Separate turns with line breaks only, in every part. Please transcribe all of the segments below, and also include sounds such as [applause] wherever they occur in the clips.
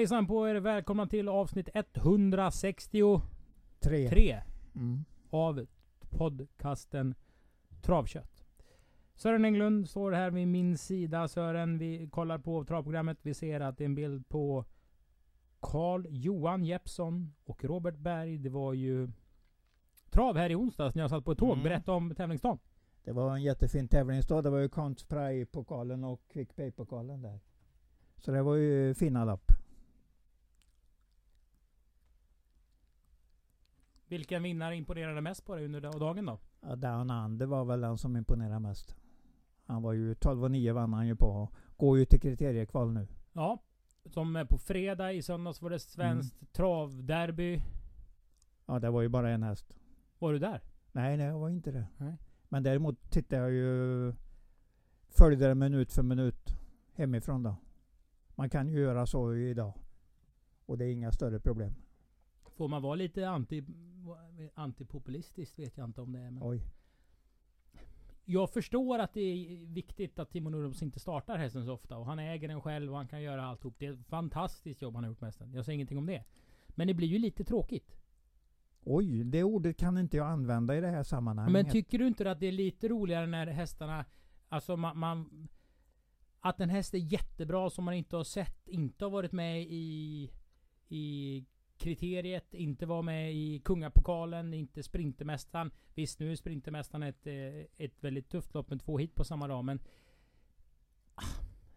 Hejsan på er, välkomna till avsnitt 163
Tre. Mm.
av podcasten Travkött. Sören Englund står här vid min sida. Sören, vi kollar på travprogrammet. Vi ser att det är en bild på Carl Johan Jeppsson och Robert Berg. Det var ju trav här i onsdags när jag satt på ett tåg.
Mm.
Berätta om tävlingsdagen.
Det var en jättefin tävlingsdag. Det var ju Conts Prix-pokalen och Quick Pay-pokalen där. Så det var ju fina lopp.
Vilken vinnare imponerade mest på dig under dagen då?
Ja, Down Under var väl den som imponerade mest. Han var ju 12 och 9 vann han ju på. Går ju till kriteriekval nu.
Ja, som på fredag. I söndags var det svenskt travderby.
Ja, det var ju bara en häst.
Var du där?
Nej, nej, det var inte det.
Nej.
Men däremot tittade jag ju... Följde det minut för minut hemifrån då. Man kan ju göra så idag. Och det är inga större problem.
Får man vara lite anti, antipopulistisk vet jag inte om det är. Men
Oj.
jag förstår att det är viktigt att Timo Nurmos inte startar hästen så ofta. Och han äger den själv och han kan göra alltihop. Det är ett fantastiskt jobb han har gjort med hästen. Jag säger ingenting om det. Men det blir ju lite tråkigt.
Oj, det ordet kan inte jag använda i det här sammanhanget.
Men tycker du inte att det är lite roligare när hästarna... Alltså man... man att en häst är jättebra som man inte har sett, inte har varit med i... I kriteriet, inte var med i Kungapokalen, inte Sprintermästaren. Visst, nu är Sprintermästaren ett, eh, ett väldigt tufft lopp med två hit på samma dag, men... ah,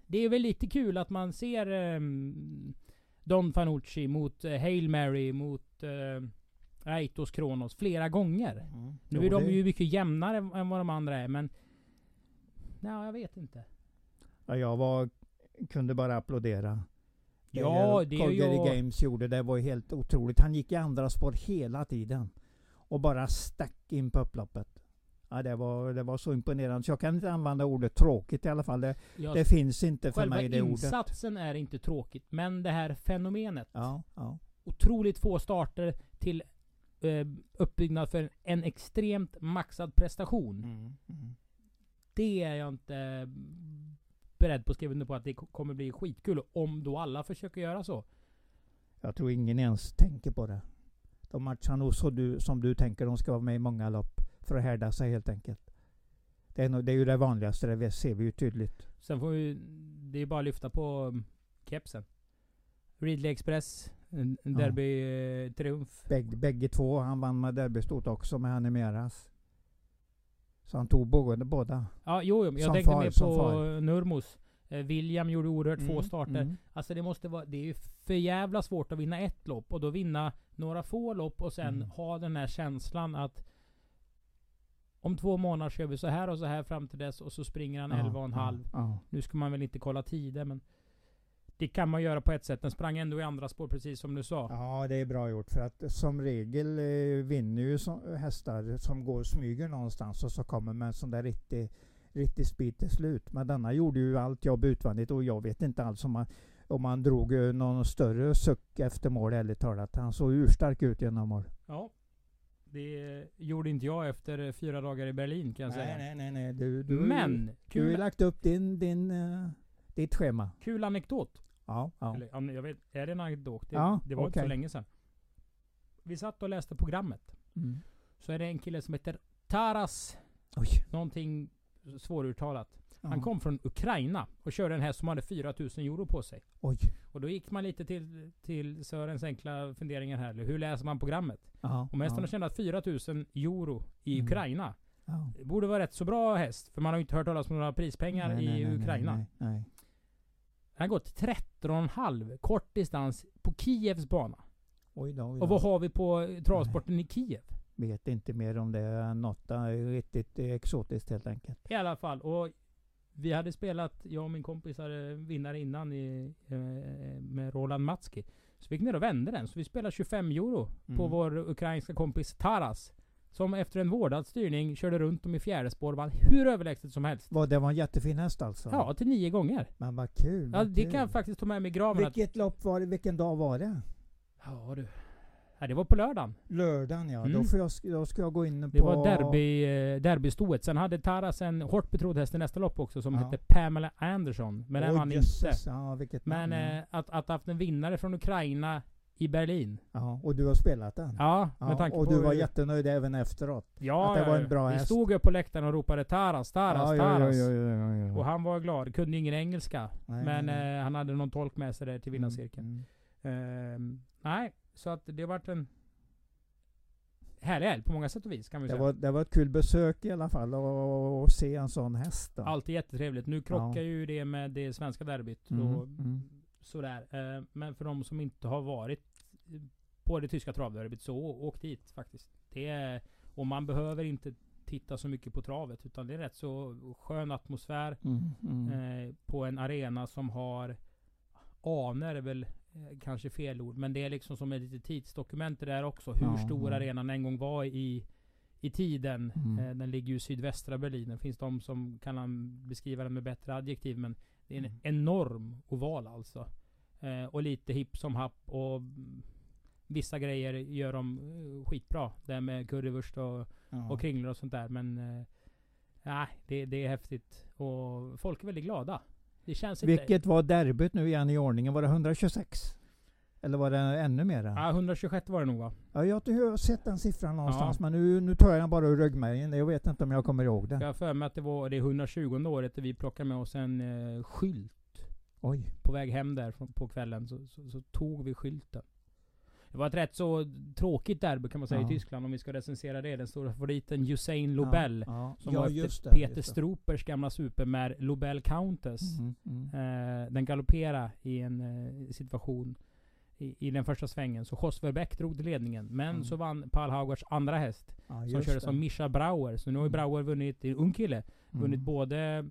Det är väl lite kul att man ser ehm, Don Fanucci mot eh, Hail Mary, mot uh, Aitos Kronos flera gånger.
Mm.
Nu
Jo,
är de
det-
ju mycket jämnare än vad de andra är, men... Ja, jag vet inte.
Ja, jag var, kunde bara applådera.
Ja, det är
Calgary
ju-
Games gjorde, det var ju helt otroligt. Han gick i andra spår hela tiden. Och bara stack in på upploppet. Ja, det var, det var så imponerande. Så jag kan inte använda ordet tråkigt i alla fall. Det,
Jag,
det finns inte för
själva
mig det ordet.
insatsen är inte tråkigt, men det här fenomenet.
Ja, ja.
Otroligt få starter till eh, uppbyggnad för en extremt maxad prestation.
Mm, mm.
Det är jag inte beredd på att skriva under på att det ko- kommer bli skitkul om då alla försöker göra så.
Jag tror ingen ens tänker på det. De matchar nog så du, som du tänker. De ska vara med i många lopp. För att härda sig helt enkelt. Det är, nog, det är ju det vanligaste. Det ser vi ju tydligt.
Sen får vi... Det är bara att lyfta på um, kepsen. Ridley Express, en
Ja.
derby-triumf.
Bägge, bägge två. Han vann med derbystort också med Hanimeras. Så han tog båda. båda.
Ja, jo, jo, jag tänkte
far,
mer på. Nurmos. Eh, William gjorde oerhört få
Mm,
starter.
mm.
Alltså det måste vara... Det är ju för jävla svårt att vinna ett lopp och då vinna några få lopp och sen
Mm.
ha den här känslan att om två månader kör vi så här och så här fram till dess och så springer han
Ja,
11 och en halv.
Ja, ja.
Nu ska man väl inte kolla tider men det kan man göra på ett sätt. Den sprang ändå i andra spår precis som du sa.
ja, det är bra gjort. För att som regel eh, vinner ju som, hästar som går och smyger någonstans och så kommer med en sån där riktig, riktig speed till slut. Men denna gjorde ju allt jobb utvändigt och jag vet inte alls om man, om man drog eh, någon större suck efter mål ärligt talat. Han såg urstark ut genom mål.
Ja. Det gjorde inte jag efter eh, fyra dagar i Berlin kan jag säga.
nej, nej, nej. Du, du,
Men!
du har
Kul,
ju lagt upp din, din, eh, ditt schema.
kul anekdot.
Ja, ja.
Eller, jag vet, är det en anekdot? Det,
Ja,
det var inte så länge sedan. Vi satt och läste programmet.
Mm.
Så är det en kille som heter Taras,
Oj.
någonting svåruttalat. Han
Ja.
kom från Ukraina och körde en häst som hade 4000 euro på sig.
Oj.
Och då gick man lite till, till Sörens enkla funderingar här. Hur läser man programmet?
Ja,
Om hästen
ja,
har tjänat 4000 euro i
Mm.
Ukraina.
ja.
Borde vara rätt så bra häst. För man har ju inte hört talas om några prispengar
Nej,
i
nej,
Ukraina.
Nej.
Han har gått 13,5 kort distans på Kievs bana.
Oj då, oj då.
Och vad har vi på travsporten i Kiev?
Vet inte mer om det än något eh, riktigt exotiskt helt enkelt.
I alla fall. Och vi hade spelat, jag och min kompis hade vinnare innan i, eh, med Roland Matski. Så vi gick ner och vände den. Så vi spelade 25 euro på
Mm.
vår ukrainska kompis Taras. Som efter en vårdad styrning körde runt dem i fjärde spår och vann hur överlägset som helst.
Vad, det var en jättefin häst alltså?
Ja, till nio gånger.
Men vad kul.
Ja,
vad
det
kul.
kan jag faktiskt ta med mig i graven. Att,
Vilket lopp var det? Vilken dag var det?
ja du. Ja, det var på lördagen.
Lördagen ja.
Mm.
Då, får jag, då ska jag gå in på...
Det var derby, eh, derbystoet. Sen hade Taras en hårt betrodd häst i nästa lopp också som
Ja.
hette Pamela Anderson. Men den vann inte.
jösses. Ja,
Men eh, att, att haft en vinnare från Ukraina i Berlin.
ja. Och du har spelat den?
Ja,
Ja,
med tanke
och
på...
du var jättenöjd även efteråt?
Ja,
att det var
ja,
en bra
Vi
häst.
stod upp på läktaren och ropade Taras, Taras,
ja, ja,
Taras.
ja, ja, ja, ja.
Och han var glad. Kunde ingen engelska.
Nej,
men
nej,
eh, han hade någon tolk med sig där till vinnarcirkeln.
Mm,
Ehm, nej, så att det vart en härlig helg på många sätt och vis kan vi
Det
säga.
var, det var ett kul besök i alla fall och, och se en sån häst. Då.
Alltid jättetrevligt. Nu krockar
Ja.
ju det med det svenska derbyt.
Mm,
Och
mm.
Sådär. Eh, men för de som inte har varit på det tyska travderbyt så åk dit faktiskt. Det är, och man behöver inte titta så mycket på travet. Utan det är rätt så skön atmosfär.
Mm, mm.
eh, på en arena som har Aner är väl eh, kanske fel ord. Men det är liksom som ett litet tidsdokument det där också. Hur
Ja,
stor
ja.
arenan en gång var i, i tiden.
Mm.
Eh, den ligger ju i sydvästra Berlin. Det finns de som kan an- beskriva den med bättre adjektiv. Men det är en
Mm.
enorm oval alltså. Eh, och lite hipp som happ. Och vissa grejer gör de eh, skitbra. Det med currywurst och
ja.
och kringlor och sånt där. Men eh, nej, det, det är häftigt. Och folk är väldigt glada. Det känns inte...
Vilket var derbyt nu igen i ordningen? Var det 126? Eller var det ännu mera?
Ja, 126 var det nog va?
Ja, jag har sett den siffran någonstans
Ja.
men nu, nu tar jag den bara ur ryggmärgen. Jag vet inte om jag kommer ihåg det.
Jag har för mig att det var det 120 året vi plockade med oss en eh, skylt.
Oj.
På väg hem där på kvällen så, så, så tog vi skylten. Det var ett rätt så tråkigt derby kan man säga
Ja.
i Tyskland om vi ska recensera det. Den stora favoriten Usain Lobel.
Ja.
Som var efter
det,
Peter. Stropers gamla supermär Lobel Countess.
Mm, mm.
Eh, den galopperade i en eh, situation i, i den första svängen. Så Jos Verbeck drog till ledningen. Men
Mm.
så vann Paul Haugarts andra häst.
Ja,
Som
just
körde
det.
som Mischa Brauer. Så nu har ju
Mm.
Brauer vunnit, en ung kille, vunnit
Mm.
både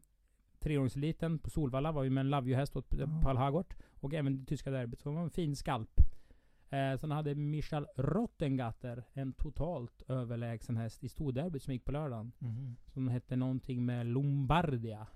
treåringseliten på Solvalla var ju med en Love You-häst åt
Ja.
Paul Haugart. Och även det tyska derbyt. Så det var en fin skalp. Eh, sen hade Michal Rottengatter en totalt överlägsen häst i storderbyt som gick på lördagen.
Mm.
Som hette någonting med Lombardia.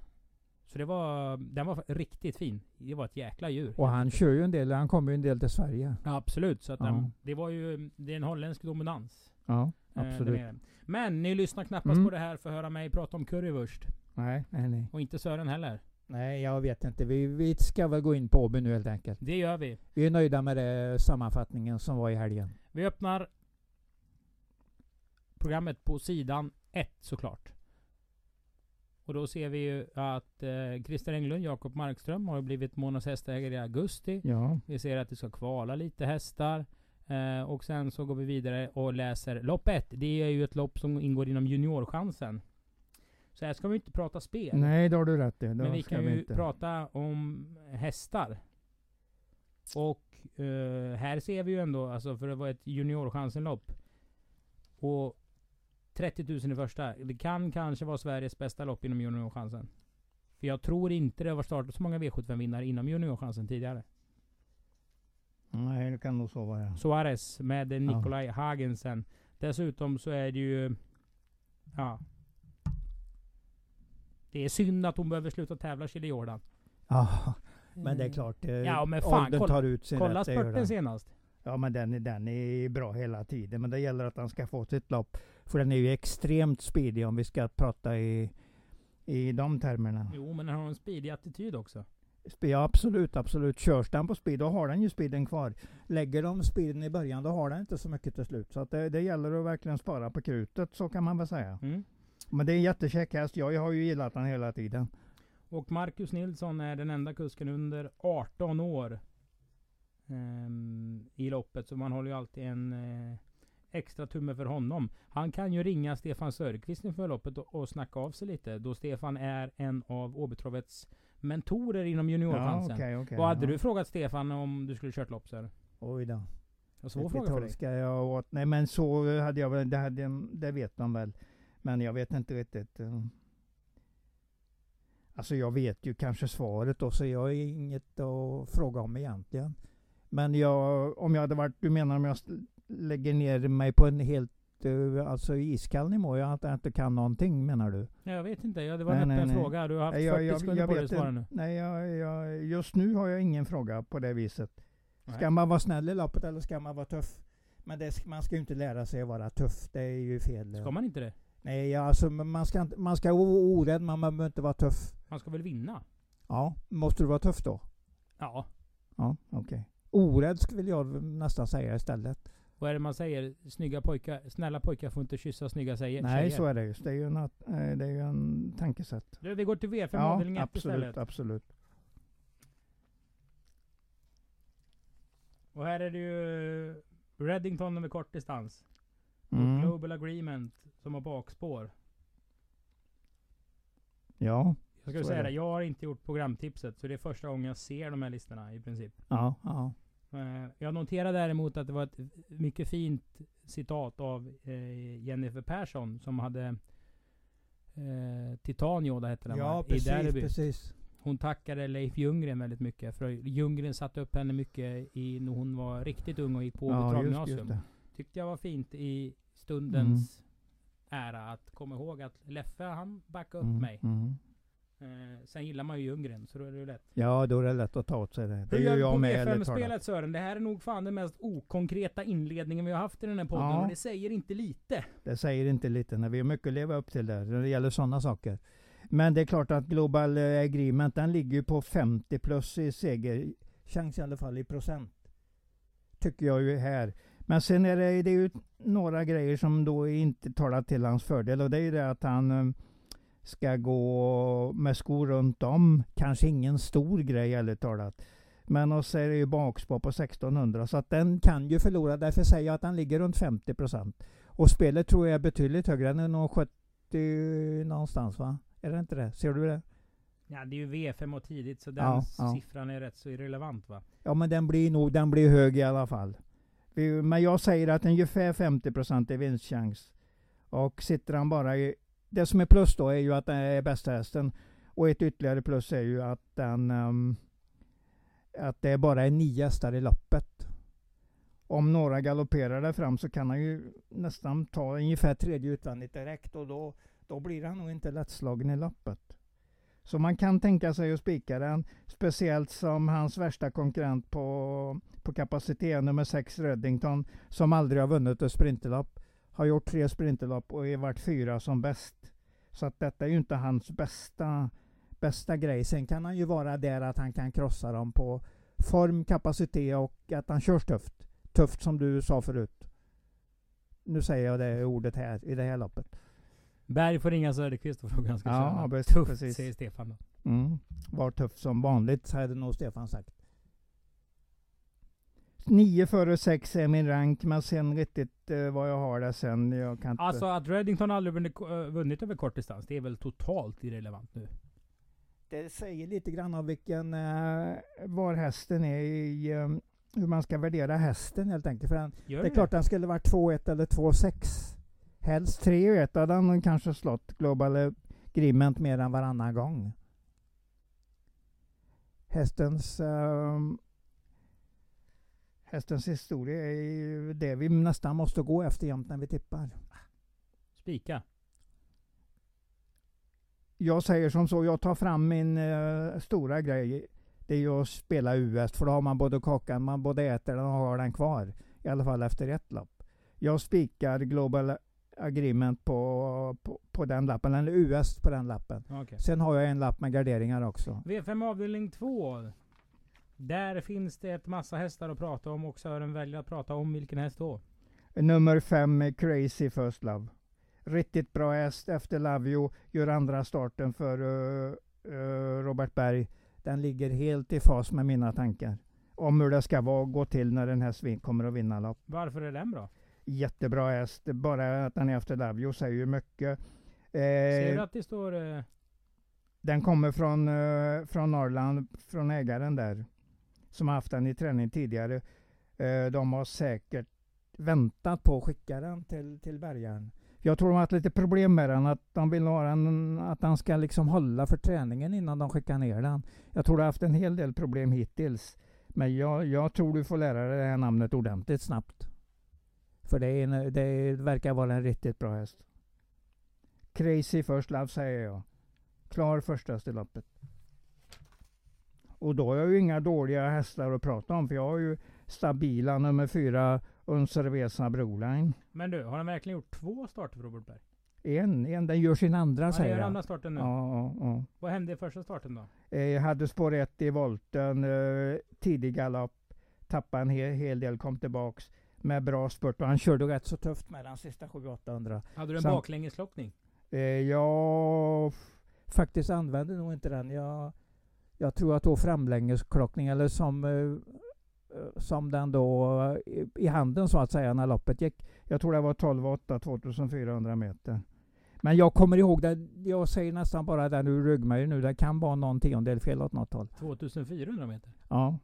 Så det var, den var riktigt fin. Det var ett jäkla djur.
Och han kör ju en del, han kommer ju en del till Sverige.
Ja, absolut. Så att
Ja.
den, det var ju, det är en holländsk dominans.
Ja,
eh,
absolut.
nere. Men ni lyssnar knappast
Mm.
på det här för att höra mig prata om currywurst.
nej, nej, nej.
Och inte Sören heller.
Nej, jag vet inte. Vi, vi ska väl gå in på Åby nu helt enkelt.
Det gör vi.
Vi är nöjda med det sammanfattningen som var i helgen.
Vi öppnar programmet på sidan 1 såklart. Och då ser vi ju att eh, Christer Englund, Jakob Markström har blivit Månads hästägare i augusti.
Ja.
Vi ser att det ska kvala lite hästar. Eh, och sen så går vi vidare och läser lopp 1. Det är ju ett lopp som ingår inom juniorchansen. Så här ska vi inte prata spel.
Nej, det har du rätt i.
Men vi kan ju
inte.
prata om hästar. Och eh, här ser vi ju ändå, alltså för det var ett juniorchansenlopp. Och 30 000 i första. Det kan kanske vara Sveriges bästa lopp inom juniorchansen. För jag tror inte det har startat så många V75-vinnare inom juniorchansen tidigare.
Nej, det kan nog så vara.
Suarez med Nikolaj Hagensen. Dessutom så är det ju... Ja. Det är synd att hon behöver sluta tävla, Chili Jordan.
Ja, men det är klart. eh,
Ja, men fan,
åldern tar ut sin
Kolla
rätt.
spurten senast.
Ja, men den, är- den är bra hela tiden. Men det gäller att han ska få sitt lopp. För den är ju extremt speedy om vi ska prata i, i de termerna.
Jo, men den har en speedig attityd också.
Ja, absolut, absolut. Körs den på speed, då har den ju speeden kvar. Lägger de speeden i början, då har den inte så mycket till slut. Så att det, det gäller att verkligen spara på krutet, så kan man väl säga.
Mm.
Men det är en jättekäck häst. Jag har ju gillat den hela tiden.
Och Marcus Nilsson är den enda kusken under 18 år i loppet. Så man håller ju alltid en eh, extra tumme för honom. Han kan ju ringa Stefan Sörqvist inför loppet och, och snacka av sig lite. Då Stefan är en av Åbytravets mentorer inom juniorchansen.
okej, okej,
Vad hade
ja.
du frågat Stefan om du skulle kört lopp? Så här?
Oj då.
Svår fråga för dig.
Ska jag åt? Nej men så hade jag väl, det, hade, det vet man väl. Men jag vet inte riktigt. eh. Alltså jag vet ju kanske svaret då, så jag har inget att fråga om egentligen. Men jag, om jag hade varit, du menar om jag lägger ner mig på en helt, eh, alltså iskall nivå, jag att jag inte kan någonting menar du?
Nej, jag vet inte. Ja, det var
Nej,
en öppen fråga. Du har haft
Nej,
40 sekunder på dig att svara nu.
Nej, jag, jag, just nu har jag ingen fråga på det viset. Ska
Nej.
man vara snäll i loppet eller ska man vara tuff? Men det, man ska ju inte lära sig att vara tuff, det är ju fel.
Ska man inte det?
Nej, ja, alltså man ska, inte, man ska vara orädd, men man behöver inte vara tuff.
Man ska väl vinna?
Ja, måste du vara tuff då?
Ja.
Ja, okej. Orädd skulle jag nästan säga istället.
Vad är det man säger? Snygga pojkar, snälla pojkar får inte kyssa snygga tjejer.
Nej, så är det just. Det är ju, nat- eh, det är ju en tankesätt.
Du, vi går till V5
ja,
avdelning 1
absolut,
istället.
absolut.
Och här är det ju Reddington över kortdistans.
Mm.
Global Agreement som har bakspår.
Ja,
Jag
är
säga
det.
det, jag har inte gjort programtipset. Så det är första gången jag ser de här listorna i princip.
ja, ja.
Eh, Jag noterar däremot att det var ett mycket fint citat av eh, Jennifer Persson som hade eh, Titanio, det hette den
Ja,
va? i Derby.
precis.
Hon tackade Leif Ljunggren väldigt mycket. För Ljunggren satte upp henne mycket i, när hon var riktigt ung och gick på
Ja, det.
Tyckte jag var fint i stundens ära att komma ihåg att Leffe han backade upp
Mm,
mig.
mm.
Eh, sen gillar man ju Ljunggren, så då är det ju lätt.
Ja, då är det lätt att ta åt sig det. Det
Hur gör
jag med. talat.
V5-spelet Sören? Det här är nog fan den mest okonkreta inledningen vi har haft i den här podden.
Ja.
Och det säger inte lite.
Det säger inte lite när vi har mycket att leva upp till där när det gäller sådana saker. Men det är klart att Global eh, Agreement den ligger ju på 50 plus i segerchans i alla fall i procent. Tycker jag ju här. Men sen är det, det är ju några grejer som då inte talar till hans fördel och det är ju det att han eh, ska gå med skor runt om. Kanske ingen stor grej ärligt talat. Men och så är det ju bakspår på 1600 så att den kan ju förlora. Därför säger jag att den ligger runt 50 procent. Och spelet tror jag är betydligt högre. Nog 70 någonstans va? Är det inte det? Ser du det?
Ja, det är ju V5 och tidigt så den
Ja, ja.
siffran är rätt så irrelevant va?
Ja men den blir nog den blir hög i alla fall. Men jag säger att ungefär 50 procent är vinstchans. Och sitter han bara i... Det som är plus då är ju att den är bästa hästen. Och ett ytterligare plus är ju att den... um, att det bara är nio hästar i loppet. Om några galopperar där fram så kan han ju nästan ta ungefär tredje utvändigt direkt och då, då blir han nog inte lättslagen i loppet. Så man kan tänka sig att spika den. Speciellt som hans värsta konkurrent på, på kapacitet, nummer 6 Reddington, som aldrig har vunnit ett sprinterlopp, har gjort tre sprinterlopp och är varit fyra som bäst. Så att detta är ju inte hans bästa, bästa grej. Sen kan han ju vara där att han kan krossa dem på form, kapacitet och att han kör tufft. Tufft som du sa förut. Nu säger jag det ordet här i det här loppet.
Berg får ringa Söderqvist och fråga hur han ska
Ja,
köra. Tufft
precis.
säger Stefan.
Mm. Var tuff som vanligt, hade nog Stefan sagt. 9 före 6 är min rank, men sen riktigt eh, vad jag har där sen, jag kan inte...
Alltså att Reddington aldrig vunnit, eh, vunnit över kortdistans, det är väl totalt irrelevant nu?
Det säger lite grann om vilken, eh, var hästen är i, eh, hur man ska värdera hästen helt enkelt. För den, det är klart den skulle varit 2-1 eller 2-6. Helst 3-1 hade han kanske slått Global Agreement mer än varannan gång. Hästens ehm, Hästens historia är ju det vi nästan måste gå efter jämt när vi tippar.
Spika.
Jag säger som så, jag tar fram min eh, stora grej. Det är ju att spela US, för då har man både kakan, man både äter den och har den kvar. I alla fall efter ett lopp. Jag spikar Global Agreement på, på, på den lappen, eller US på den lappen.
Okej.
Sen har jag en lapp med garderingar också.
V5 avdelning 2. Där finns det ett massa hästar att prata om och Sören väljer att prata om vilken häst då?
Nummer fem, Crazy First Love. Riktigt bra häst efter Lavio. Gör andra starten för eh, eh, Robert Berg. Den ligger helt i fas med mina tankar. Om hur det ska vara gå till när den här svin kommer att vinna lopp.
Varför är den bra?
Jättebra häst. Bara att den är efter Lavio säger ju mycket.
Ser du
Eh,
att det står... Eh,
den kommer från, eh, från Norrland, från ägaren där. Som har haft den i träning tidigare. Eh, de har säkert väntat på att skicka den till, till bärgaren. Jag tror de har haft lite problem med den, att de vill ha den, att den ska liksom hålla för träningen innan de skickar ner den. Jag tror de har haft en hel del problem hittills. Men jag, jag tror du får lära dig det här namnet ordentligt snabbt. För det, är en, det verkar vara en riktigt bra häst. Crazy First Love säger jag. Klar första loppet. Och då har jag ju inga dåliga hästar att prata om. För jag har ju stabila nummer fyra Uncervesa Broline.
Men du, har han verkligen gjort två starter för Robert Berg?
En, en den gör sin andra
Han
säger jag.
andra starten nu.
Ja, ja, ja.
Vad hände i första starten då?
Eh, Jag hade spår 1 i volten, eh, tidig galopp, tappade en hel, hel del, kom tillbaks med bra spurt och han körde rätt så tufft med den sista 7-800.
Hade du en
Sam-
baklängeslockning?
Eh, jag faktiskt använde nog inte den. Jag, jag tror att då framlängesklockning eller som, eh, eh, som den då eh, i, handen så att säga när loppet gick. Jag tror det var 12,8 2400 meter. Men jag kommer ihåg det, jag säger nästan bara den ur ryggmärgen nu. Det kan vara någon tiondel fel åt något håll.
2400 meter.
Ja.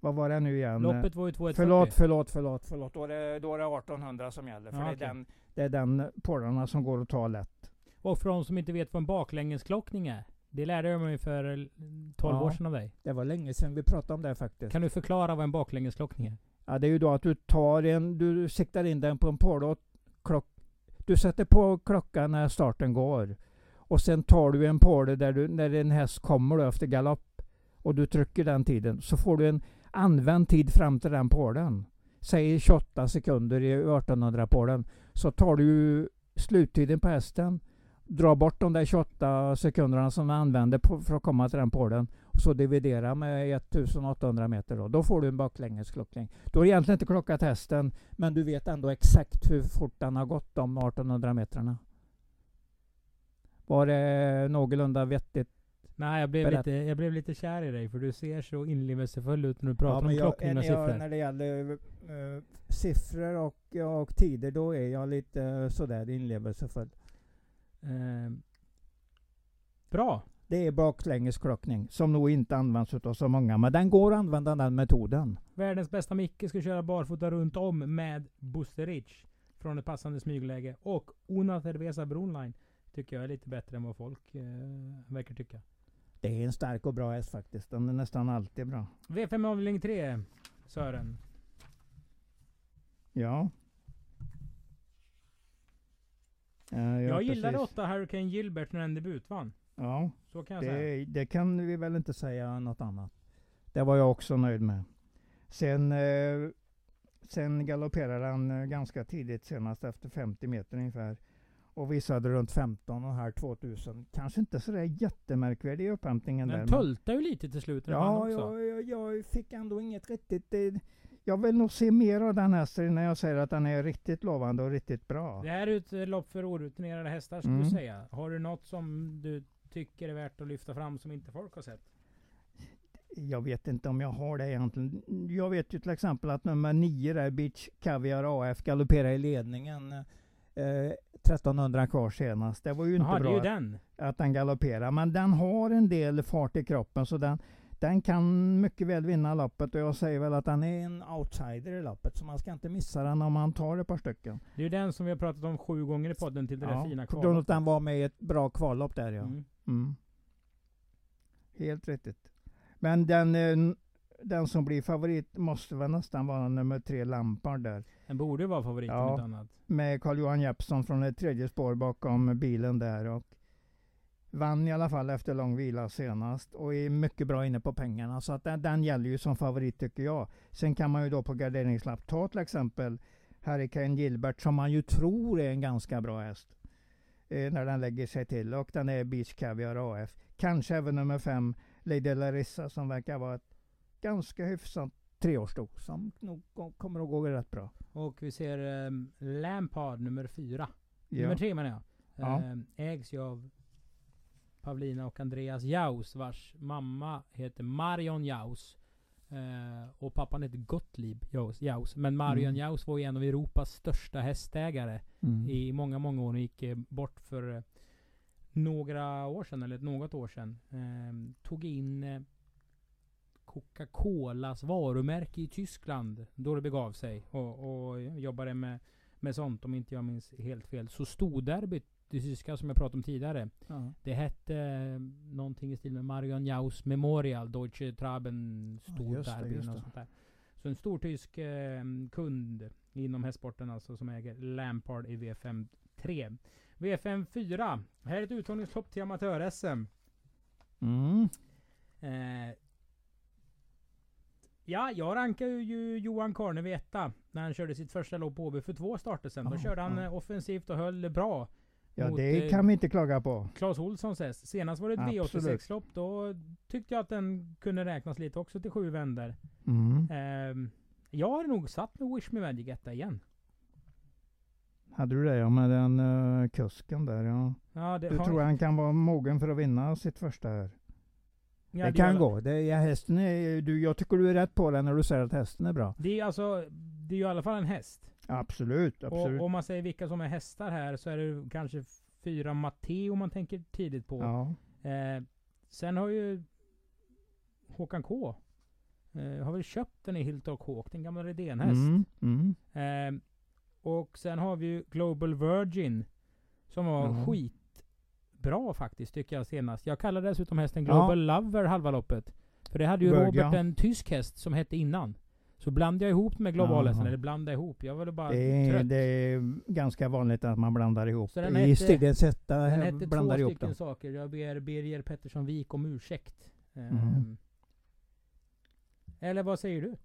Vad var det nu igen?
Loppet var ju 2,140.
Förlåt, förlåt, förlåt, förlåt. Då är det, då är det 1800 som gäller. För
Ja,
det, är
okej.
den, det är den porrarna som går att ta lätt.
Och för de som inte vet vad en baklängeslockning är. Det lärde jag mig för eh, 12
Ja.
år sedan av dig.
Det var länge sedan vi pratade om det faktiskt.
Kan du förklara vad en baklängeslockning är?
Ja, det är ju då att du tar en, du siktar in den på en påle klock, Du sätter på klockan när starten går. Och sen tar du en påle där du, när en häst kommer då efter galopp. Och du trycker den tiden. Så får du en använd tid fram till den pålen. Säg 28 sekunder i 1800 pålen. Så tar du sluttiden på hästen. Drar bort de där 28 sekunderna som du använder på, för att komma till den pålen. Och så dividera med 1800 meter då. Då får du en baklängesklocking. Du har egentligen inte klockat hästen, men du vet ändå exakt hur fort den har gått de 1800 metrarna. Var det någorlunda vettigt?
Nej, jag blev, lite, jag blev lite kär i dig för du ser så inlevelsefull ut när du pratar om
men
klockning och
jag,
siffror.
när det gäller eh, siffror och, och tider, då är jag lite uh, sådär inlevelsefull.
Eh, bra.
Det är baklängesklocking, som nog inte används av så många, men den går att använda den metoden.
Världens bästa Micke ska köra barfota runt om med Busterich från ett passande smygläge. Och Una Cerveza Broline tycker jag är lite bättre än vad folk eh, verkar tycka.
Det är en stark och bra häst faktiskt. Den är nästan alltid bra.
V5 avdelning 3, Sören.
Ja. Eh, ja,
jag gillade
precis.
8 Hurricane Gilbert när den debutvann.
Ja,
Så kan jag säga.
det, det kan vi väl inte säga något annat. Det var jag också nöjd med. Sen, eh, sen galopperade han eh, ganska tidigt, senast efter 50 meter ungefär. Och visade runt 15 och här 2000. Kanske inte sådär jättemärkvärdig upphämtningen där.
Den
men-
tultade ju lite till slut
Ja, jag, jag, jag fick ändå inget riktigt... eh, Jag vill nog se mer av den hästen när jag säger att den är riktigt lovande och riktigt bra.
Det här är ett lopp för orutinerade hästar skulle
Mm.
du säga. Har du något som du tycker är värt att lyfta fram som inte folk har sett?
Jag vet inte om jag har det egentligen. Jag vet ju till exempel att nummer 9 där, Beach Caviar AF, galopperar i ledningen. Eh, 1300 kvar senast. Det var ju inte
Jaha, det
bra
den.
att den galopperar. Men den har en del fart i kroppen så den, den kan mycket väl vinna loppet. Och jag säger väl att den är en outsider i loppet. Så man ska inte missa den om man tar ett par stycken.
Det är ju den som vi har pratat om sju gånger i podden till det där fina
på grund av att
kvalet.
den var med i ett bra kvallopp där ja.
Mm.
Mm. Helt riktigt. Men den, eh, den som blir favorit måste väl nästan vara nummer tre Lampard där.
Den borde ju vara favorit om
Ja.
inte annat.
Med Carl-Johan Jeppsson från ett tredje spår bakom bilen där. Och vann i alla fall efter lång vila senast. Och är mycket bra inne på pengarna. Så att den, den gäller ju som favorit tycker jag. Sen kan man ju då på garderingslapp ta till exempel Hurricane Gilbert som man ju tror är en ganska bra häst. Eh, när den lägger sig till. Och den är Beach Caviar AF. Kanske även nummer fem Lady Larissa som verkar vara ett ganska hyfsat treårssto. Som nog ko- kommer att gå rätt bra.
Och vi ser um, Lampard nummer fyra.
Ja.
Nummer tre menar jag.
Ja.
Ehm, ägs ju av Pavlina och Andreas Jaus vars mamma heter Marion Jaus. Eh, och pappan heter Gottlieb Jaus. Jaus. Men Marion
Mm.
Jaus var ju en av Europas största hästägare
Mm.
i många, många år. och gick eh, bort för eh, några år sedan, eller något år sedan. Ehm, tog in eh, Coca-Colas varumärke i Tyskland. Då det begav sig. Och, och jobbade med, med sånt om inte jag minns helt fel. Så Storderbyt, det tyska som jag pratade om tidigare.
Ja.
Det hette eh, någonting i stil med Marion Jaus Memorial, Deutsche Traben
Ja, just det, det.
sånt där. Så en stor tysk eh, kund inom hästsporten alltså som äger Lampard i V5 3. V5 4. Här är ett uttagningslopp till amatör-SM.
Mm.
Eh, ja, jag rankar ju Johan Karne etta när han körde sitt första lopp på Åby för två starter sen. Då
Ja,
körde han eh, offensivt och höll bra.
Ja, det
eh,
kan vi inte klaga på.
Claes Olssons häst. Senast var det ett
Absolut.
V86-lopp. Då tyckte jag att den kunde räknas lite också till sju vänder.
Mm.
Ehm, jag har nog satt med Wish Me Magic etta igen.
Hade du det ja, med den uh, kusken där ja.
Ja, det,
Du tror han kan vara mogen för att vinna sitt första här?
ja,
det kan
är-
gå. Det, ja, hästen är, du, jag tycker du är rätt på den när du säger att hästen är bra.
Det är alltså, det är ju i alla fall en häst.
Absolut, absolut.
Och om man säger vilka som är hästar här så är det kanske fyra Matteo man tänker tidigt på.
ja.
Eh, sen har ju Håkan K. Eh, har väl köpt den i Hilltop Hawk, den gamla Redén-häst.
Mm, mm.
Eh, och sen har vi ju Global Virgin. Som var
Ja.
skitbra faktiskt tycker jag senast. Jag kallar dessutom hästen
Ja.
Global Lover halva loppet. För det hade ju
Virgin,
Robert
ja.
en tysk häst som hette innan. Så blandade jag ihop med globalhästen,
Jaha.
eller blandade ihop. Jag var bara
Det, är,
trött.
det är ganska vanligt att man blandar ihop.
Så den
I
hette
blandar ihop dem.
saker. Jag ber Birger Pettersson Wik om ursäkt. Ehm,
Mhm.
Eller vad säger du?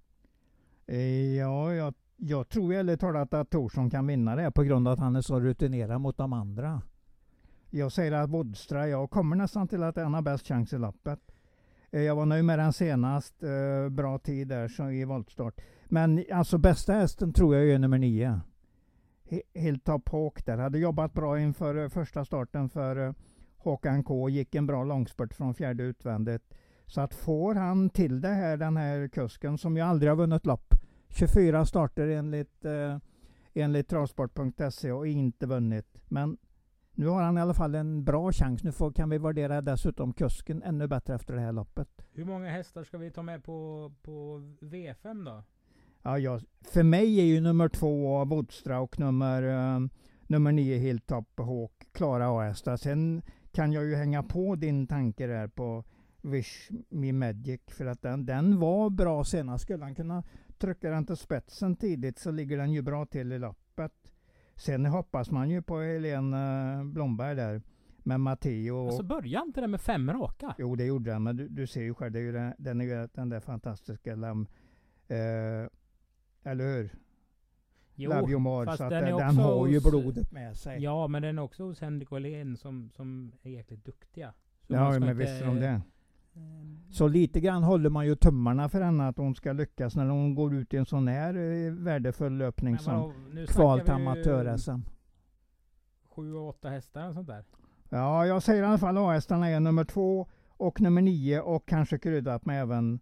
Eh, Ja, jag, jag tror ärligt talat att Torsson kan vinna det på grund av att han är så rutinerad mot de andra. Jag säger att Wodstra, jag kommer nästan till att han har bäst chans i loppet. Eh, jag var nöjd med den senast, eh, bra tid där i voltstart. Men alltså bästa hästen tror jag är nummer nio. Helt Top Hawk där, hade jobbat bra inför eh, första starten för Håkan K. Gick en bra långspurt från fjärde utvändigt. Så att får han till det här, den här kusken som ju aldrig har vunnit lopp. 24 starter enligt, eh, enligt travsport.se och inte vunnit. Men nu har han i alla fall en bra chans. Nu får, kan vi värdera dessutom kusken ännu bättre efter det här loppet.
Hur många hästar ska vi ta med på, på V5 då?
Ja, jag, för mig är ju nummer två Wodstra och nummer, eh, nummer nio Hilltop Hawk klara A-hästar. Sen kan jag ju hänga på din tanke där på Wish Me Magic för att den, den var bra senast. Skulle han kunna trycka den till spetsen tidigt så ligger den ju bra till i loppet. Sen hoppas man ju på Helene Blomberg där med Matteo. och-
Alltså börja inte det med fem raka?
Jo, det gjorde den, men du, du ser ju själv, det är ju den, den, är den där fantastiska lam, eh, eller hur? You more.
fast
Så
den
den, den har ju blodet med sig.
Ja, men den är också hos Henrik Åhlén som, som är jäkligt duktiga. Så
ja men
inte-
visst är de det.
Ehm,
Så lite grann håller man ju tummarna för henne att hon ska lyckas när hon går ut i en sån här eh, värdefull löpning
men
som
vadå, nu
kval till amatör-SM.
Sju och åtta hästar och sånt där.
Ja, jag säger i alla fall A-hästarna är nummer två och nummer nio och kanske kryddat med även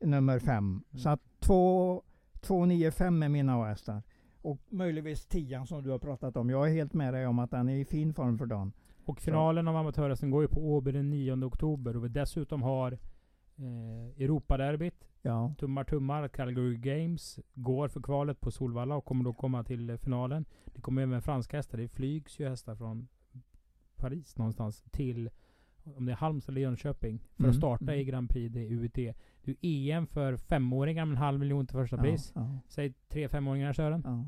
nummer fem.
Mm.
Så att två, två, nio, fem är mina A-hästar. Och möjligtvis tian som du har pratat om. Jag är helt med dig om att den är i fin form för dagen.
Och finalen av amatörhästen går ju på Åby den 9 oktober. Och vi dessutom har eh, Europaderbyt.
Ja.
Tummar tummar. Calgary Games går för kvalet på Solvalla och kommer då komma till eh, finalen. Det kommer även franska hästar. Det flygs ju hästar från Paris någonstans till om det är Halmstad eller Jönköping. För
Mm,
att starta
mm.
i Grand Prix, det är UET. Det är EM för femåringar med en halv miljon till första pris.
Ja, ja,
Säg tre femåringar kör den.
ja.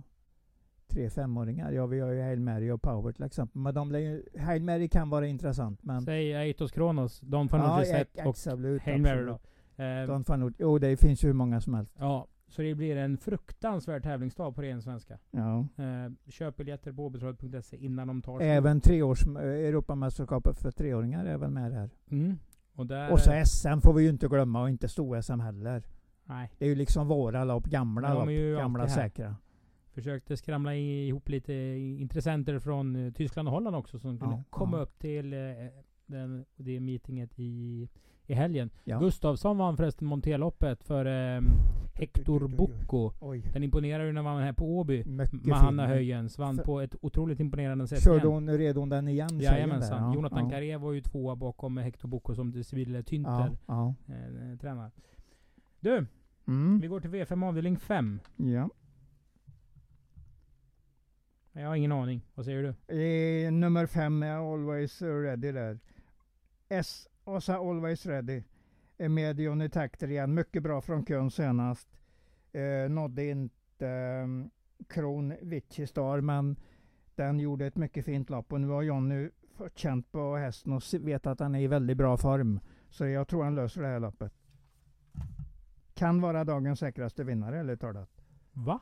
Tre femåringar. Ja, vi har ju Hail Mary och Power till exempel. Men de ju, Hail Mary kan vara intressant. Men
Säg Aitos Kronos, Don
ja,
Fanucci
ja,
och
absolut.
Hail Mary då. Eh,
Don Fanucci. Jo, det finns ju hur många som helst.
Ja, så det blir en fruktansvärd tävlingsdag på ren svenska.
Ja.
Eh, köp biljetter på åbytravet.se innan de tar slut.
Även treårs eh, Europamästerskapet för treåringar är väl med där.
Mm. Och där...
Och så SM får vi ju inte glömma och inte stor-SM heller.
Nej.
Det är ju liksom våra lopp, gamla
de
lopp, gamla säkra.
Försökte skramla ihop lite intressenter från eh, Tyskland och Holland också som kunde
Ja,
komma
ja.
upp till eh, den, det meetinget i, i helgen.
Ja.
Gustavsson vann förresten Monteloppet för eh, Hector. Bocco. Den imponerar ju när man var här på Åby. Mahanna. Höjens vann
För-
på ett otroligt imponerande sätt
Körde
igen.
hon, red hon den igen?
Jajamensan.
Ja,
Jonathan
ja.
Carré var ju tvåa bakom Hector Bocco som civil
Ja,
Tynter
ja.
eh, tränar. Du,
Mm.
vi går till V5 avdelning 5.
Ja.
Jag har ingen aning. Vad säger du?
Eh, nummer fem är Always Ready där. S, Asa Always Ready. Är med Johnny Takter igen. Mycket bra från kön senast. Eh, nådde inte eh, Kron Vici Star men den gjorde ett mycket fint lopp och nu har Johnny fått känt på hästen och vet att han är i väldigt bra form. Så jag tror han löser det här loppet. Kan vara dagens säkraste vinnare eller talat.
Va?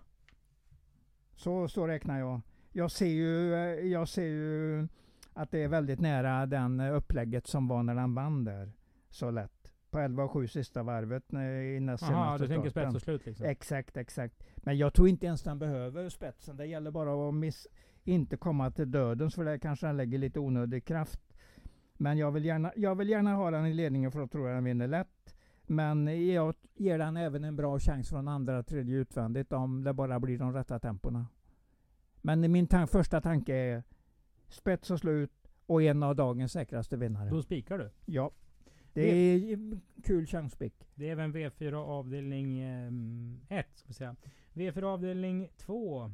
Så, så räknar jag. Jag ser, ju, eh, jag ser ju att det är väldigt nära den eh, upplägget som var när han vann där. Så lätt. På 11 och 7 sista varvet eh, i näst senaste
du tänker spets och slut liksom?
Exakt, exakt. Men jag tror inte ens den behöver spetsen. Det gäller bara att miss, inte komma till dödens för det kanske han lägger lite onödig kraft. Men jag vill gärna, jag vill gärna ha den i ledningen för att tro att den vinner lätt. Men jag ger den även en bra chans från andra, tredje utvändigt om det bara blir de rätta tempona. Men min tan- första tanke är spets och slut och en av dagens säkraste vinnare.
Då spikar du.
Ja. Det är kul chanspick.
Det är även V4 avdelning 1, ska vi säga. V4 avdelning 2.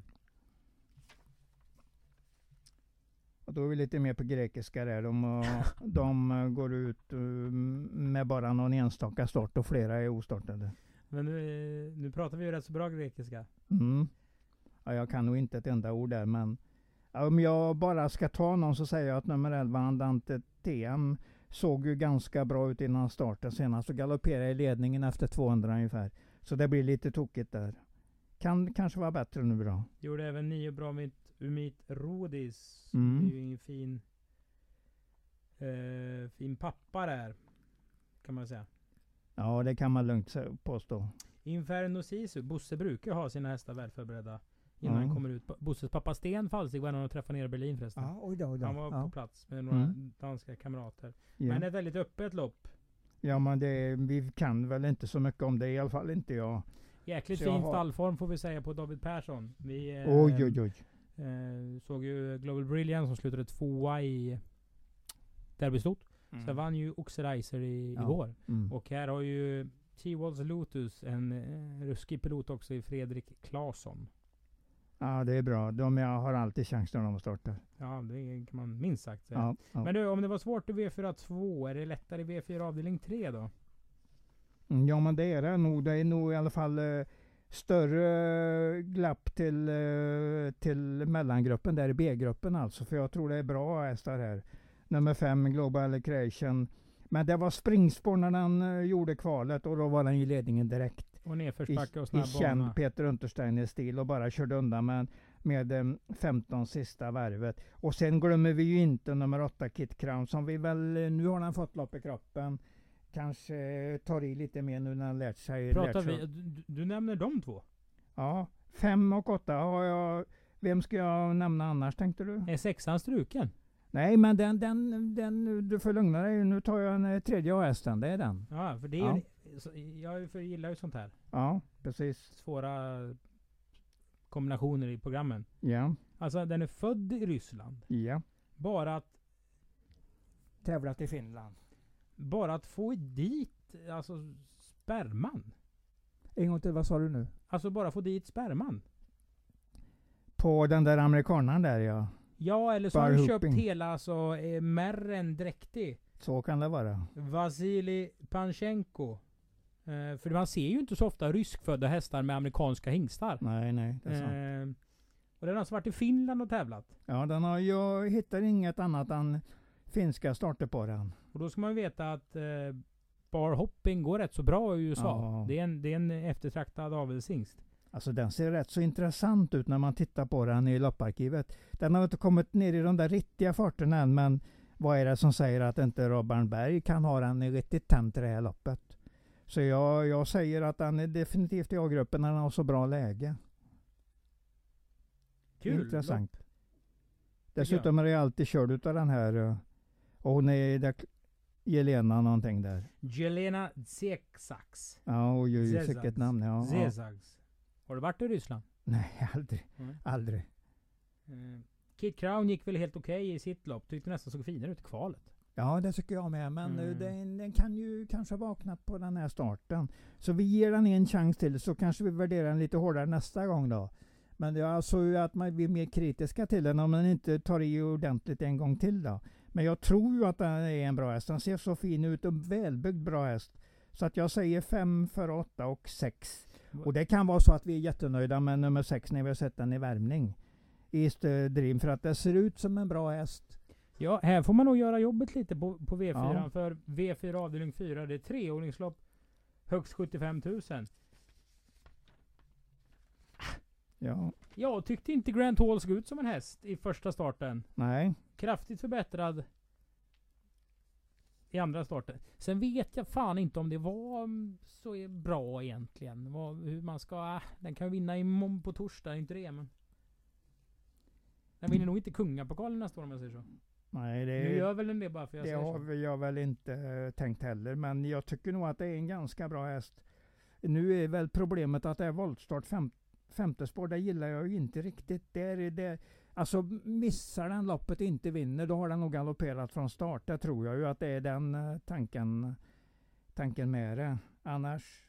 Och då är vi lite mer på grekiska där. De, eh, [laughs] de eh, går ut eh, med bara någon enstaka start och flera är ostartade.
Men nu, eh, nu pratar vi ju rätt så bra grekiska.
Mm. Ja, jag kan nog inte ett enda ord där men om jag bara ska ta någon så säger jag att nummer 11 Andante TM såg ju ganska bra ut innan starten senast och galopperade i ledningen efter 200 ungefär. Så det blir lite tokigt där. Kan kanske vara bättre nu då.
Gjorde även nio bra med Umit Rodis.
Mm.
Det är ju ingen fin, eh, fin pappa där. Kan man säga.
Ja, det kan man lugnt påstå.
Inferno Sisu. Bosse brukar ha sina hästar väl förberedda. Innan
Ja.
han kommer ut. Bosses pappa Sten Falsig var en av de träffade nere i Berlin förresten.
oj då, oj
Han var på
ja.
plats med några
Mm.
danska kamrater.
Ja.
Men ett väldigt öppet lopp.
ja, men det, vi kan väl inte så mycket om det, i alla fall inte jag.
Jäkligt
Så jag
fin
har-
stallform får vi säga på David Persson. Vi eh,
Oj, oj, oj.
Eh, såg ju Global Brilliance som slutade tvåa i Derbystot. Sen vann ju Oxerizer i,
Ja.
igår.
Mm.
Och här har ju T-Walls Lotus en eh, ruskig pilot också i Fredrik Claesson.
Ja, det är bra. De jag har alltid chans när de startar.
Ja, det kan man minst sagt säga.
Ja, ja.
Men du, om det var svårt i V4 2, är det lättare i V4 avdelning 3 då?
Mm, Ja men det är det nog. Det är nog i alla fall eh, större glapp till, eh, till mellangruppen där i B-gruppen alltså. För jag tror det är bra hästar här. Nummer fem Global Creation. Men det var springspår när den eh, gjorde kvalet och då var den i ledningen direkt.
Och
I,
nedförsbacke och
i
snabb
känd. Peter Untersteiner-stil och bara körde undan med, med eh, 15 sista varvet. Och sen glömmer vi ju inte nummer 8 Kit Crown som vi väl, eh, nu har han fått lopp i kroppen. Kanske eh, tar i lite mer nu när han lärt sig.
Pratar
lärt sig.
vi, du, du nämner de två?
Ja, fem och åtta har jag. Vem ska jag nämna annars tänkte du?
Är sexan struken?
Nej men den, den, den, du får lugna dig. Nu tar jag den eh, tredje hästen, det är den.
Ja, för det är
Ja.
Jag för gillar ju sånt här.
Ja, precis.
Svåra kombinationer i programmen.
Ja,
Alltså den är född i Ryssland.
ja.
Bara att,
Tävlat i Finland.
bara att få dit alltså sperman.
En gång till, vad sa du nu?
Alltså bara få dit sperman.
På den där amerikanaren där ja.
Ja, eller så har de köpt hela alltså eh, märren dräktig.
Så kan det vara.
Vasilij Panchenko. Eh, för man ser ju inte så ofta ryskfödda hästar med amerikanska hingstar.
Nej, nej, det är sant.
Eh, och den har alltså varit i Finland och tävlat.
Ja, den har, jag hittar inget annat än finska starter på den.
Och då ska man veta att eh, bar hopping går rätt så bra i USA.
Ja.
Det, är en, det är en eftertraktad avelshingst.
Alltså den ser rätt så intressant ut när man tittar på den i lopparkivet. Den har inte kommit ner i de där riktiga farterna än, men vad är det som säger att inte Robban Berg kan ha den riktigt tänd till det här loppet? Så jag, jag säger att den är definitivt i A-gruppen när den har så bra läge.
Kul!
Intressant. Dessutom är det alltid körd utav den här, eh, och hon är där, Jelena någonting där.
Jelena Zeksax.
Ja, oj,
Zezags.
vilket namn. Ja.
Zezags. Har du varit i Ryssland?
Nej, [laughs] aldrig.
Mm.
Aldrig.
Eh, Kid Crown gick väl helt okej i sitt lopp. Tyckte nästan såg finare ut i kvalet.
Ja, det tycker jag med. Men eh,
Mm.
den, den kan ju kanske ha vaknat på den här starten. Så vi ger den en chans till så kanske vi värderar den lite hårdare nästa gång då. Men jag såg ju att man blir mer kritiska till den om den inte tar i ordentligt en gång till då. Men jag tror ju att den är en bra häst. Den ser så fin ut och välbyggd bra häst. Så att jag säger 5 för 8 och 6. Och det kan vara så att vi är jättenöjda med nummer 6 när vi har sett den i värmning. I Dream för att det ser ut som en bra häst.
Ja, här får man nog göra jobbet lite på, på V4.
Ja.
För V4 avdelning 4, det är treåringslopp. Högst 75 000.
Ja,
Jag tyckte inte Grant Hall såg ut som en häst i första starten.
nej.
Kraftigt förbättrad i andra starten. Sen vet jag fan inte om det var mm, så bra egentligen. Vad, hur man ska... Äh, den kan vinna imorgon på torsdag, inte det men... Den vinner nog inte kungapokalen nästa år om jag säger så.
Nej,
Nu
det,
gör väl den det bara för jag
det
säger
har
så.
jag väl inte eh, tänkt heller. Men jag tycker nog att det är en ganska bra häst. Nu är väl problemet att det är voltstart fem, femte spår. Det gillar jag ju inte riktigt. Det är det, alltså missar den loppet inte vinner, då har den nog galopperat från start. Det tror jag ju att det är den eh, tanken, tanken med det. Annars,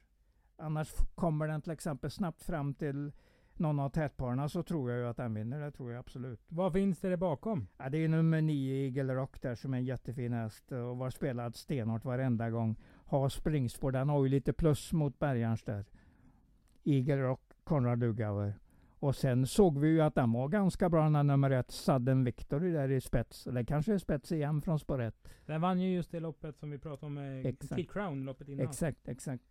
annars kommer den till exempel snabbt fram till någon av tätparna så tror jag ju att den vinner. Det tror jag absolut.
Vad finns det bakom?
Ja, det är nummer nio Eagle Rock där som är en jättefin häst och var spelad stenhårt varenda gång. Har springspår. Den har ju lite plus mot Bergarns där. Eagle Rock, Konrad Lugauer. Och sen såg vi ju att den var ganska bra när nummer ett Sudden Victory där i spets. Eller kanske är spets igen från spår ett.
Den vann ju just det loppet som vi pratade om
Exakt.
Kid Crown loppet innan.
Exakt, exakt.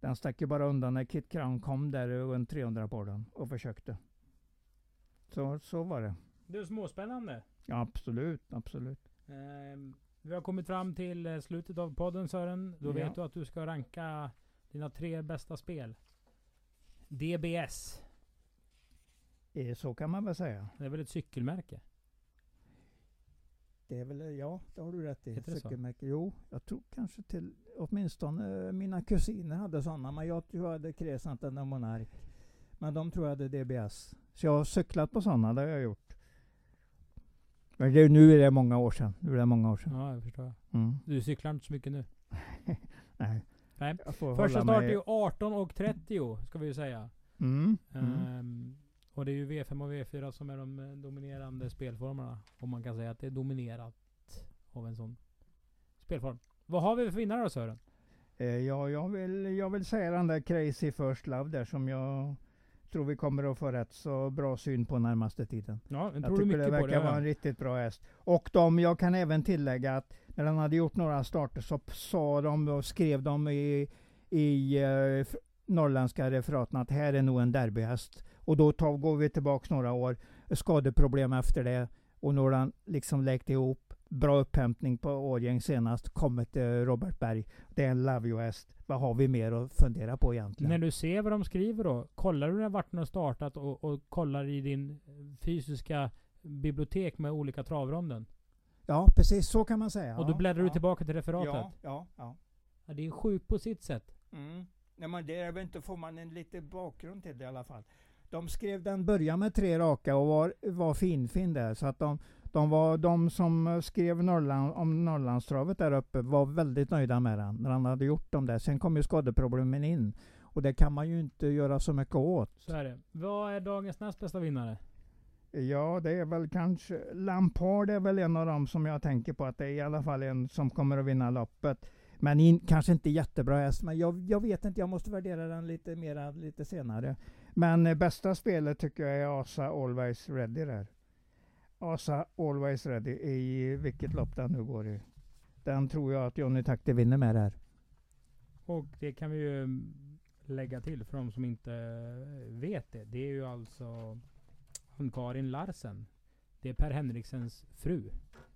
Den stack ju bara undan när Kit Crown kom där och en 300 på den och försökte. Så, så var det.
Det är småspännande.
Ja, absolut, absolut.
Ehm, vi har kommit fram till eh, slutet av podden Sören. Då
Ja.
vet du att du ska ranka dina tre bästa spel. DBS.
Eh, Så kan man väl säga.
Det är väl ett cykelmärke?
Det är väl, ja, det har du rätt i.
Heter det.
Jo, jag tror kanske till, åtminstone eh, mina kusiner hade sådana, men jag tror jag hade Crescent eller Monark. Men de tror jag hade DBS. Så jag har cyklat på sådana, det har jag gjort. Men det, nu är det många år sedan. Nu är det många år sedan.
Ja, jag förstår.
Mm.
Du cyklar inte så mycket nu. [laughs]
Nej.
Nej. Första start är ju 18 och 30 ska vi ju säga.
Mm. Mm.
Ehm, och det är ju V5 och V4 som är de eh, dominerande spelformerna. Om man kan säga att det är dominerat av en sån spelform. Vad har vi för vinnare då Sören?
Eh, ja, jag vill, jag vill säga den där Crazy First Love där som jag tror vi kommer att få rätt så bra syn på närmaste tiden.
Ja, jag tror
tycker det verkar
det.
vara
ja.
en riktigt bra häst. Och de, jag kan även tillägga att när den hade gjort några starter så sa de och skrev de i, i eh, norrländska referaten att här är nog en derbyhäst. Och då tar, går vi tillbaka några år, skadeproblem efter det och nu har den liksom läkt ihop. Bra upphämtning på Årgäng senast, kommit till Robert Berg. Det är en Love You-häst. Vad har vi mer att fundera på egentligen?
När du ser vad de skriver då, kollar du när vart den har startat och, och kollar i din fysiska bibliotek med olika travronden?
Ja, precis så kan man säga.
och då
Ja,
bläddrar du
ja.
tillbaka till referatet?
Ja, ja, ja.
Ja, det är sjukt på sitt sätt.
Mm. Nej, men det är väl inte, får man en lite bakgrund till det i alla fall. De skrev den började med tre raka och var, var finfin där. Så att de, de, var, de som skrev Norrland, om Norrlandstravet där uppe var väldigt nöjda med den när han hade gjort dem där. Sen kom ju skadeproblemen in. Och det kan man ju inte göra så mycket åt.
Så är det. Vad är dagens näst bästa vinnare?
Ja, det är väl kanske... Lampard är väl en av dem som jag tänker på att det är i alla fall en som kommer att vinna loppet. Men in, kanske inte jättebra häst, men jag, jag vet inte. Jag måste värdera den lite mera lite senare. Men eh, bästa spelet tycker jag är Asa Always Ready där. Asa Always Ready i vilket lopp den nu går i. Den tror jag att Johnny Takti vinner med där.
Och det kan vi ju mm, lägga till för de som inte vet det. Det är ju alltså Ann-Karin Larsen. Det är Per Henriksens fru.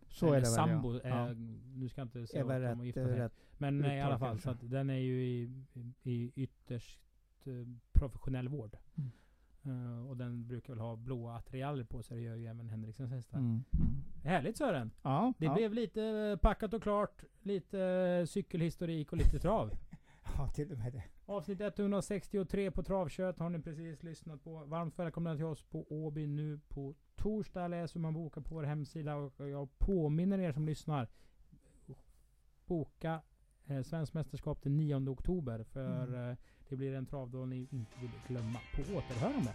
Så
Eller
är det väl
sambo.
ja.
Eh,
ja.
Nu ska jag inte säga
väl
att de har
eh,
sig. Men eh, i alla fall, så att den är ju i, i ytterst eh, professionell vård.
Mm.
Eh, och den brukar väl ha blåa attiraljer på sig. Det gör ju även Henriksens hästar.
Mm. Mm.
Härligt Sören!
Ja,
Det
ja.
blev lite eh, packat och klart. Lite eh, cykelhistorik och lite trav. [laughs]
ja, till och med det.
Avsnitt 163 på Travkött har ni precis lyssnat på. Varmt välkomna till oss på Åby nu på torsdag. Läs hur man bokar på vår hemsida. Och jag påminner er som lyssnar. boka eh, Svenskt mästerskap den 9 oktober. För
Mm.
eh, det blir en travdag ni inte vill glömma. På återhörande.